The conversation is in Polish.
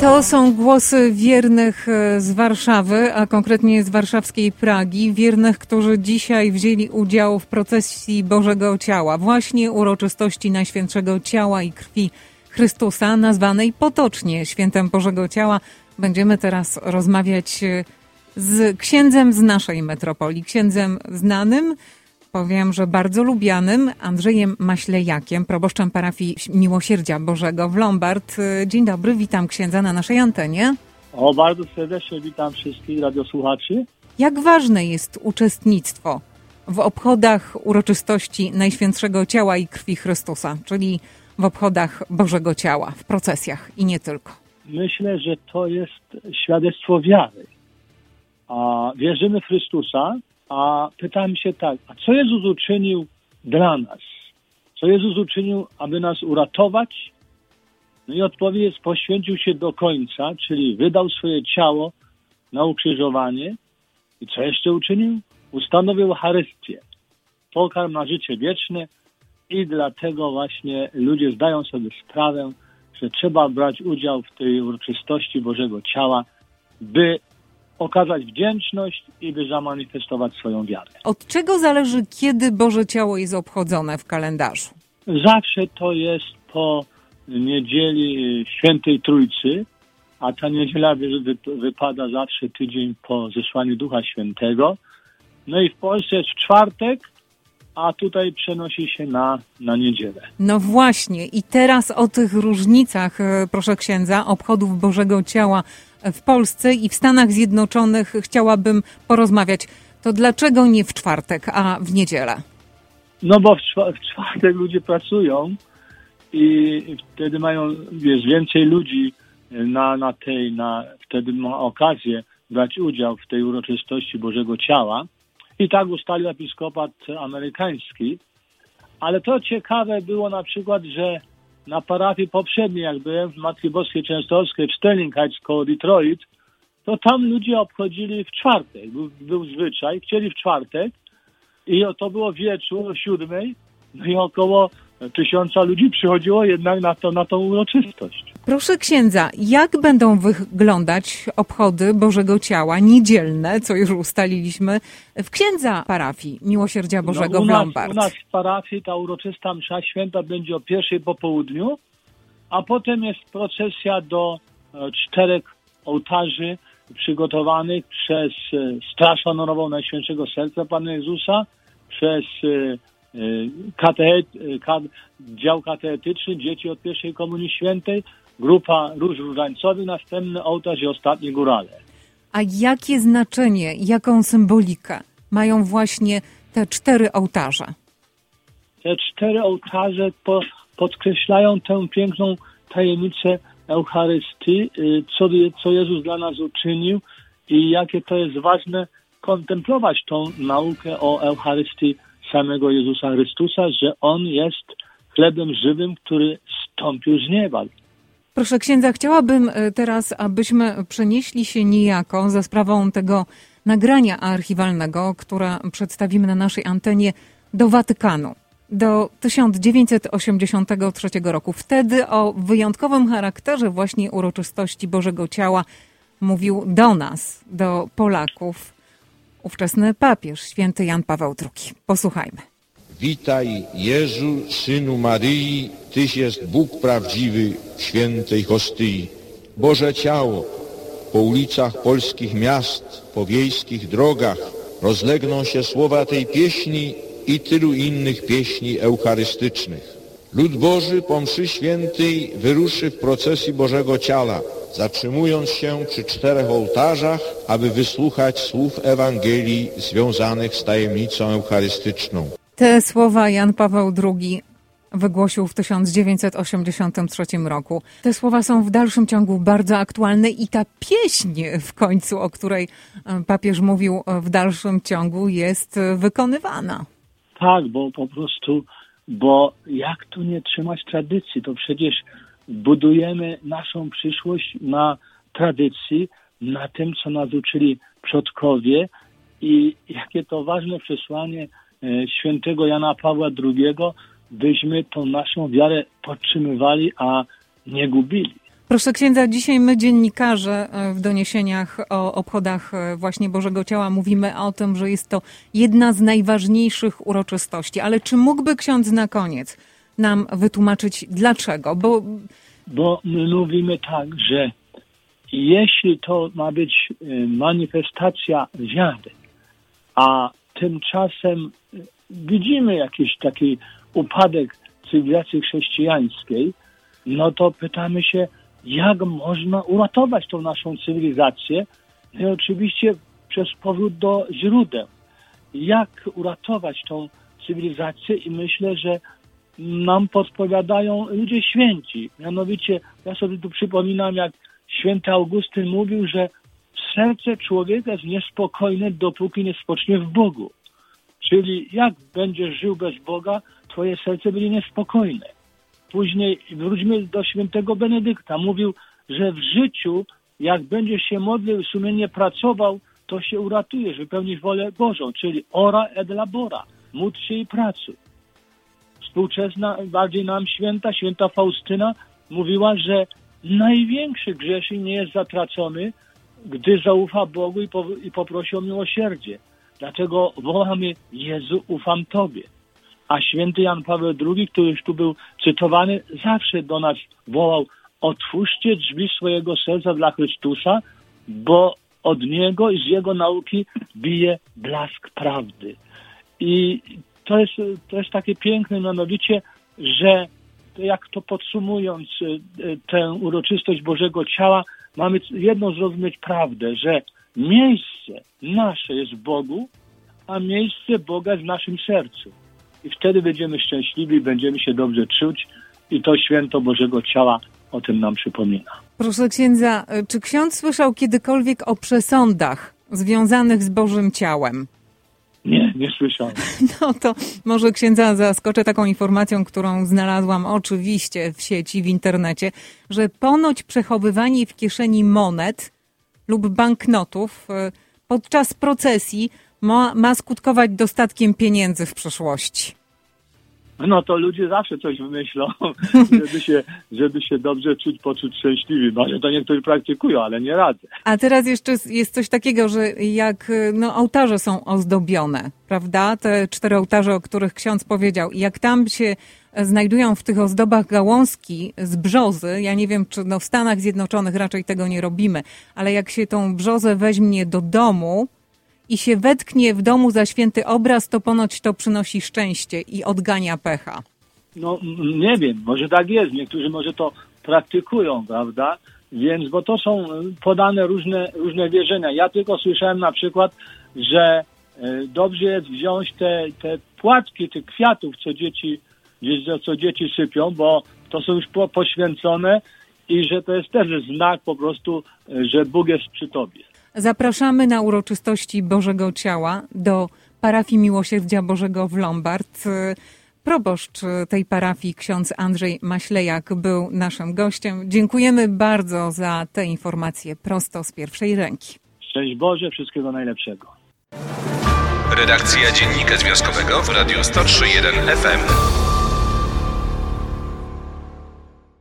To są głosy wiernych e, z Warszawy, a konkretnie z warszawskiej Pragi. Wiernych, którzy dzisiaj wzięli udział w procesji Bożego Ciała, właśnie uroczystości Najświętszego Ciała i Krwi Chrystusa, nazwanej potocznie Świętem Bożego Ciała. Będziemy teraz rozmawiać e, z księdzem z naszej metropolii, księdzem znanym, powiem, że bardzo lubianym Andrzejem Maślejakiem, proboszczem parafii Miłosierdzia Bożego w Lombard. Dzień dobry, witam księdza na naszej antenie. O, bardzo serdecznie witam wszystkich radiosłuchaczy. Jak ważne jest uczestnictwo w obchodach uroczystości Najświętszego Ciała i Krwi Chrystusa, czyli w obchodach Bożego Ciała, w procesjach i nie tylko? Myślę, że to jest świadectwo wiary. A wierzymy w Chrystusa, a pytam się tak, a co Jezus uczynił dla nas? Co Jezus uczynił, aby nas uratować? No i odpowiedź jest, poświęcił się do końca, czyli wydał swoje ciało na ukrzyżowanie. I co jeszcze uczynił? Ustanowił Eucharystię, pokarm na życie wieczne i dlatego właśnie ludzie zdają sobie sprawę, że trzeba brać udział w tej uroczystości Bożego Ciała, by okazać wdzięczność i by zamanifestować swoją wiarę. Od czego zależy, kiedy Boże Ciało jest obchodzone w kalendarzu? Zawsze to jest po niedzieli Świętej Trójcy, a ta niedziela wypada zawsze tydzień po zesłaniu Ducha Świętego. No i w Polsce jest w czwartek, a tutaj przenosi się na, na niedzielę. No właśnie, i teraz o tych różnicach, e, proszę księdza, obchodów Bożego Ciała w Polsce i w Stanach Zjednoczonych chciałabym porozmawiać. To dlaczego nie w czwartek, a w niedzielę? No bo w, w czwartek ludzie pracują i wtedy mają wiesz, więcej ludzi na, na tej, na, wtedy ma okazję brać udział w tej uroczystości Bożego Ciała. I tak ustalił episkopat amerykański. Ale to ciekawe było na przykład, że na parafii poprzedniej, jak byłem w Matki Boskiej Częstochowskiej w Sterling Heights koło Detroit, to tam ludzie obchodzili w czwartek. Był, był zwyczaj, chcieli w czwartek i to było wieczór o siódmej, i około tysiąca ludzi przychodziło jednak na, to, na tą uroczystość. Proszę księdza, jak będą wyglądać obchody Bożego Ciała niedzielne, co już ustaliliśmy, w księdza parafii Miłosierdzia no, Bożego no, w Lombard? U nas w parafii ta uroczysta msza święta będzie o pierwszej po południu, a potem jest procesja do e, czterech ołtarzy przygotowanych przez e, Straż Honorową Najświętszego Serca Pana Jezusa, przez e, kateet, dział kateetyczny, dzieci od pierwszej Komunii Świętej, grupa róż różańcowych, następny ołtarz i ostatni górale. A jakie znaczenie, jaką symbolikę mają właśnie te cztery ołtarze? Te cztery ołtarze po, podkreślają tę piękną tajemnicę Eucharystii, y, co, co Jezus dla nas uczynił i jakie to jest ważne kontemplować tą naukę o Eucharystii samego Jezusa Chrystusa, że On jest chlebem żywym, który stąpił z nieba. Proszę księdza, chciałabym e, teraz, abyśmy przenieśli się niejako za sprawą tego nagrania archiwalnego, które przedstawimy na naszej antenie do Watykanu. Do 1983 roku. Wtedy o wyjątkowym charakterze właśnie uroczystości Bożego Ciała mówił do nas, do Polaków, ówczesny papież, święty Jan Paweł II. Posłuchajmy. Witaj Jezu, Synu Maryi, Tyś jest Bóg prawdziwy w świętej hostyi. Boże ciało, po ulicach polskich miast, po wiejskich drogach rozlegną się słowa tej pieśni i tylu innych pieśni eucharystycznych. Lud Boży po mszy świętej wyruszy w procesji Bożego Ciała, zatrzymując się przy czterech ołtarzach, aby wysłuchać słów Ewangelii związanych z tajemnicą eucharystyczną. Te słowa Jan Paweł II wygłosił w 1983 roku. Te słowa są w dalszym ciągu bardzo aktualne i ta pieśń w końcu, o której e, papież mówił e, w dalszym ciągu, jest e, wykonywana. Tak, bo po prostu, bo jak tu nie trzymać tradycji? To przecież budujemy naszą przyszłość na tradycji, na tym, co nas uczyli przodkowie i jakie to ważne przesłanie świętego Jana Pawła II, byśmy tą naszą wiarę podtrzymywali, a nie gubili. Proszę księdza, dzisiaj my dziennikarze e, w doniesieniach o obchodach e, właśnie Bożego Ciała mówimy o tym, że jest to jedna z najważniejszych uroczystości. Ale czy mógłby ksiądz na koniec nam wytłumaczyć dlaczego? Bo, Bo my mówimy tak, że jeśli to ma być e, manifestacja wiary, a tymczasem widzimy jakiś taki upadek cywilizacji chrześcijańskiej, no to pytamy się, jak można uratować tą naszą cywilizację. No i oczywiście przez powrót do źródeł. Jak uratować tą cywilizację i myślę, że nam podpowiadają ludzie święci. Mianowicie, ja sobie tu przypominam, jak święty Augustyn mówił, że serce człowieka jest niespokojne, dopóki nie spocznie w Bogu. Czyli jak będziesz żył bez Boga, twoje serce będzie niespokojne. Później wróćmy do świętego Benedykta. Mówił, że w życiu, jak będziesz się modlił sumiennie pracował, to się uratujesz, wypełnisz wolę Bożą, czyli ora et labora, módl się i pracuj. Współczesna, bardziej nam święta, święta Faustyna mówiła, że największy grzesznik nie jest zatracony, gdy zaufa Bogu i, po, i poprosi o miłosierdzie. Dlatego wołamy Jezu, ufam Tobie. A święty Jan Paweł II, który już tu był cytowany, zawsze do nas wołał: Otwórzcie drzwi swojego serca dla Chrystusa, bo od niego i z jego nauki bije blask prawdy. I to jest, to jest takie piękne, mianowicie, że jak to podsumując y, y, tę uroczystość Bożego Ciała, mamy jedno zrozumieć prawdę, że miejsce nasze jest w Bogu, a miejsce Boga jest w naszym sercu i wtedy będziemy szczęśliwi, będziemy się dobrze czuć i to święto Bożego Ciała o tym nam przypomina. Proszę księdza, czy ksiądz słyszał kiedykolwiek o przesądach związanych z Bożym Ciałem? Nie, nie słyszałem. No to może księdza zaskoczę taką informacją, którą znalazłam oczywiście w sieci, w internecie, że ponoć przechowywanie w kieszeni monet lub banknotów e, podczas procesji ma, ma skutkować dostatkiem pieniędzy w przyszłości. No to ludzie zawsze coś wymyślą, żeby się, żeby się dobrze czuć, poczuć szczęśliwi. Może to niektórzy praktykują, ale nie radzę. A teraz jeszcze jest coś takiego, że jak no, ołtarze są ozdobione, prawda? Te cztery ołtarze, o których ksiądz powiedział. I jak tam się znajdują w tych ozdobach gałązki z brzozy, ja nie wiem, czy no, w Stanach Zjednoczonych raczej tego nie robimy, ale jak się tą brzozę weźmie do domu, i się wetknie w domu za święty obraz, to ponoć to przynosi szczęście i odgania pecha. No nie wiem, może tak jest. Niektórzy może to praktykują, prawda? Więc, bo to są podane różne, różne wierzenia. Ja tylko słyszałem na przykład, że e, dobrze jest wziąć te, te płatki tych kwiatów, co dzieci, co dzieci sypią, bo to są już poświęcone i że to jest też znak po prostu, e, że Bóg jest przy tobie. Zapraszamy na uroczystości Bożego Ciała do parafii Miłosierdzia Bożego w Lombard. Proboszcz tej parafii, ksiądz Andrzej Maślejak, był naszym gościem. Dziękujemy bardzo za te informacje prosto z pierwszej ręki. Szczęść Boże, wszystkiego najlepszego. Redakcja Dziennika Związkowego w Radiu 103.1 FM.